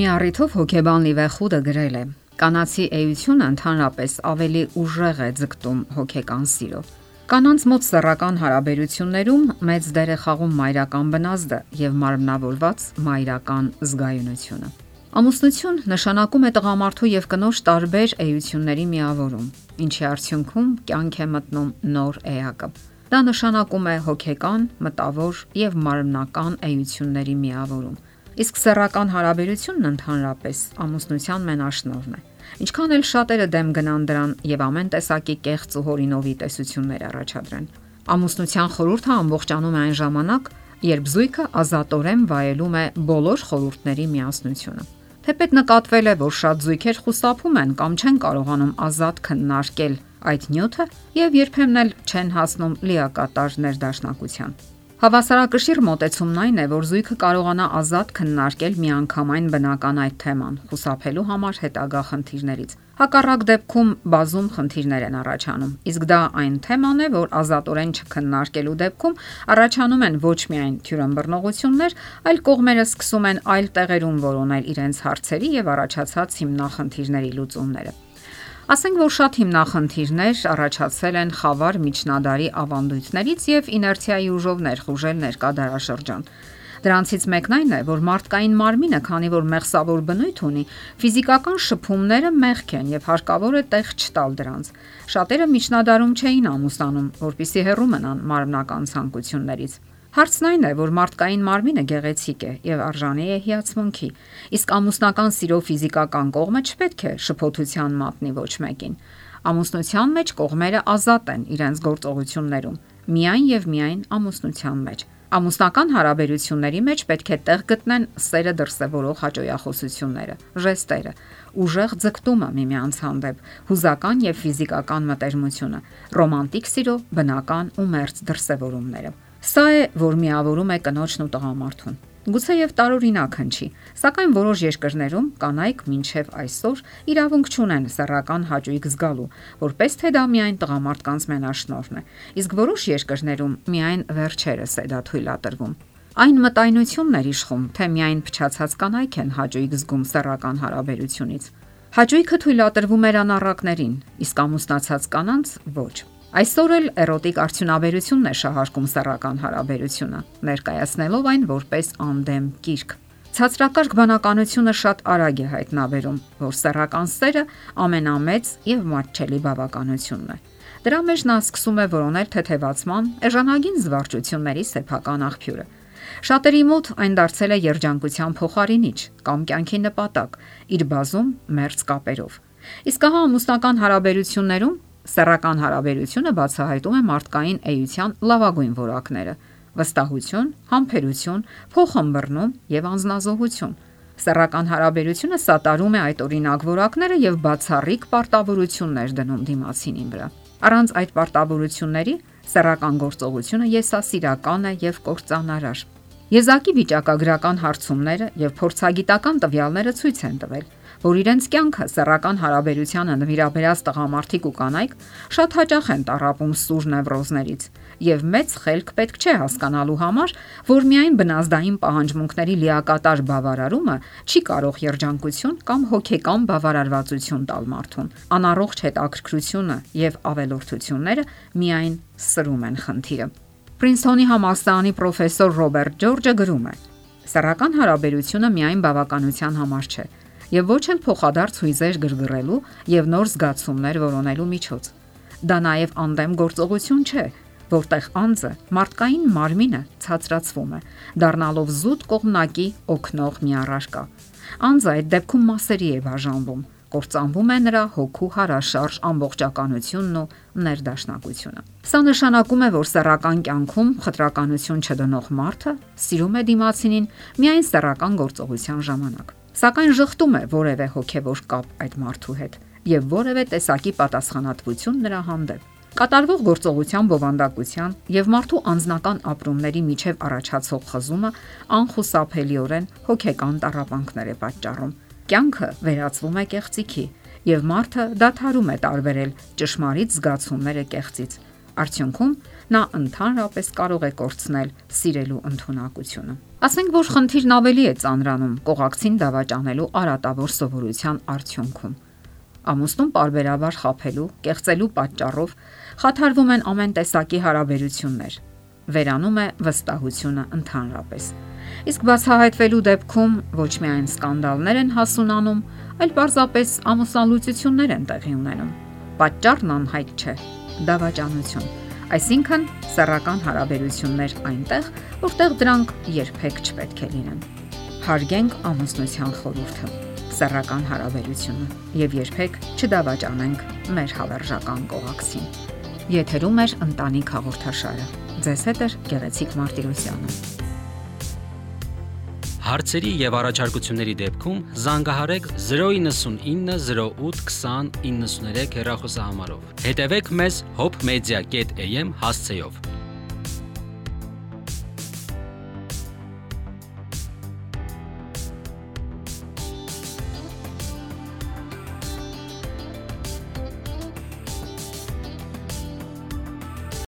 Մի առիթով հոգեբան Լիվեխուդը գրել է. Կանացի էությունը ընդհանրապես ավելի ուժեղ է ձգտում հոգեկան սիրո։ Կանանց մոտ սեռական հարաբերություններում մեծ դեր է խաղում մայրական բնազդը եւ մարմնավորված մայրական զգայունությունը։ Ամուսնություն նշանակում է տղամարդու եւ կնոջ տարբեր էությունների միավորում, ինչի արդյունքում կյանք է մտնում նոր էակը։ Դա նշանակում է հոգեկան, մտավոր եւ մարմնական էությունների միավորում Իսկ սեռական հարաբերությունն ընդհանրապես ամուսնության մենաշնորհն է։ Ինչքան էլ շատերը դեմ գնան դրան եւ ամեն տեսակի կեղծ ու հորինովի տեսություններ առաջադրեն։ Ամուսնության խորհուրդը ամբողջանում է այն ժամանակ, երբ զույգը ազատորեն վայելում է բոլոր խորհուրդների միասնությունը։ Թեպետ նկատվել է, որ շատ զույգեր խուսափում են կամ չեն կարողանում ազատ քննարկել այդ նյութը եւ երբեմն էլ չեն հասնում լիակատար ներդաշնակության։ Հավասարակշիռ մոտեցումն այն է, որ զույգը կարողանա ազատ քննարկել միանգամայն բնական այդ թեման, խուսափելու համար հետագա խնդիրներից։ Հակառակ դեպքում բազում խնդիրներ են առաջանում։ Իսկ դա այն թեման է, որ ազատորեն չքննարկելու դեպքում առաջանում են ոչ միայն թյուրըմբռնողություններ, այլ կողմերը սկսում են այլ տեղերում որոնել իրենց հարցերի եւ առաջացած հիմնախնդիրների լուծումները։ Ասենք որ շատ հիմնախնդիրներ առաջացել են խավար միջնադարի ավանդույթներից եւ իներցիայի ուժով ներխուժել ներկա դարաշրջան։ Դրանցից մեկն այն է, որ մարդկային մարմինը, քանի որ մեղսավոր բնույթ ունի, ֆիզիկական շփումները մեղք են եւ հարկավոր է տեղ չտալ դրանց։ Շատերը միջնադարում չէին ամուսանում, որpիսի հեռու մնան մարմնական ցանկություններից։ Հարցն այն է, որ մարդկային մարմինը գեղեցիկ է եւ արժանի է հիացմունքի, իսկ ամուսնական սիրո ֆիզիկական կողմը չպետք է շփոթության մատնի ոչ մեկին։ Ամուսնության մեջ կողմերը ազատ են իրենց գործողություններում, միայն եւ միայն ամուսնության մեջ։ Ամուսնական հարաբերությունների մեջ պետք է տեղ գտնեն սերը դրսևորող հաջողախոսությունները, ժեստերը, ուժեղ ձգտումը միմյանց հանդեպ, հուզական եւ ֆիզիկական մտերմությունը, ռոմանտիկ սիրո, բնական ու մերձ դրսևորումները։ Սա է, որ միավորում է կնոջն ու տղամարդուն։ Գուցե եւ տարօրինակ հնչի, սակայն որոշ երկրներում կանայք մինչև այսօր իրավունք չունեն սեռական հաճույք զգալու, որպես թե դա միայն տղամարդկանց մենաշնորհն է, իսկ որոշ երկրներում միայն վերջերս է դա թույլատրվում։ Այն մտայնությունն է իշխում, թե միայն փչացած կանայք են հաճույք զգում սեռական հարաբերությունից։ Հաճույքը թույլատրվում էր անառակներին, իսկ ամուսնացած կանանց ոչ։ Այսօր էլ էրոտիկ արդյունաբերությունն է շահարկում սեռական հարաբերությունը, ներկայացնելով այն որպես անդեմ գիրք։ Ցածրակարգ բանականությունը շատ արագ է հայտնաբերում, որ սեռական սերը ամենամեծ եւ մատչելի բավականությունն է։ Դրա մեջ նա սկսում է որոնել թեթևացման, էժանագին զվարճությունների սեփական աղբյուրը։ Շատերի մոտ այն դարձել է երջանկության փոխարինիչ կամ կյանքի նպատակ, իր բազում մերձ կապերով։ Իսկ հա ամուսնական հարաբերություններում Սեռական հարաբերությունը բացահայտում է մարդկային էության լավագույն որակները՝ վստահություն, համբերություն, փոխհմբռնում եւ անznազողություն։ Սեռական հարաբերությունը սատարում է այդ օրինակ որակները եւ բացառիկ պարտավորություններ դնում դիմացինին վրա։ Առանց այդ պարտավորությունների սեռական գործողությունը եսասիրական է եւ կործանարար։ Եզակի վիճակագրական հարցումները եւ փորձագիտական տվյալները ցույց են տվել, որ իրենց կյանքը սեռական հարաբերությանը նվիրաբերած տղամարդիկ ու կանայք շատ հաճախ են տարապում սուր նևրոզներից եւ մեծ խելք պետք չէ հասկանալու համար, որ միայն բնազդային պահանջմունքների լիակատար բավարարումը չի կարող երջանկություն կամ հոգեկան բավարարվածություն տալ մարդուն։ Անառողջ հետաքրքրությունը եւ ավելորդությունները միայն սրում են խնդիրը։ Պրինսթոնի համալսարանի պրոֆեսոր Ռոբերտ Ջորջը գրում է. Սեռական հարաբերությունը միայն բավականության համար չէ, եւ ոչ էլ փոխադարձ հույզեր գրգռելու եւ նոր զգացումներ որոնելու միջոց։ Դա նաեւ անդեմ գործողություն չէ, որտեղ անձը մարդկային մարմինը ցածրացվում է, դառնալով զուտ կողմնակի օկնող մի առարկա։ Անձը այդ դեպքում մասերի է բաժանվում, կործանվում է նրա հոգու հարաշարժ ամբողջականությունն ու ներդաշնակությունը։ Սա նշանակում է, որ սեռական կյանքում խտրականություն չդնող մարդը սիրում է դիմացինին միայն սեռական գործողության ժամանակ սակայն շղթում է որևէ հոգևոր կապ այդ մարդու հետ եւ որևէ տեսակի պատասխանատվություն նրա հանդեպ։ Կատարվող գործողության բովանդակության եւ մարդու անձնական ապրումների միջև առաջացող խզումը անխուսափելիորեն հոգեկան տարապանքներ է պատճառում։ Կյանքը վերածվում է կեղծիքի եւ մարդը դադարում է տարբերել ճշմարիտ զգացումները կեղծից։ Արդյունքում նա ընդհանրապես կարող է կորցնել սիրելու ընտունակությունը։ Ասենք որ խնդիրն ավելի է ծանրանում կողակցին դավաճանելու արատավոր սովորության արդյունքում։ Ամուսնում parberabar խափելու, կեղծելու պատճառով խաթարվում են ամեն տեսակի հարաբերություններ։ Վերանում է վստահությունը ընդհանրապես։ Իսկ բացահայտվելու դեպքում ոչ միայն սկանդալներ են հասունանում, այլ պարզապես ամուսնալուծություններ են տեղի ունենում։ Պատճառն անհայտ չէ՝ դավաճանություն։ Այսինքն սեռական հարաբերություններ այնտեղ, որտեղ դրանք երբեք չպետք է լինեն։ Հարգենք ամուսնության խորհուրդը սեռական հարաբերությունը եւ երբեք չդավաճանենք մեր հավերժական կողակցին։ Եթերում է ընտանիք հաղորդաշարը։ Ձեզ հետ է Գեղեցիկ Մարտիրոսյանը։ Հարցերի եւ առաջարկությունների դեպքում զանգահարեք 099 08 20 93 հեռախոսահամարով։ Հետևեք մեզ hopmedia.am հասցեով։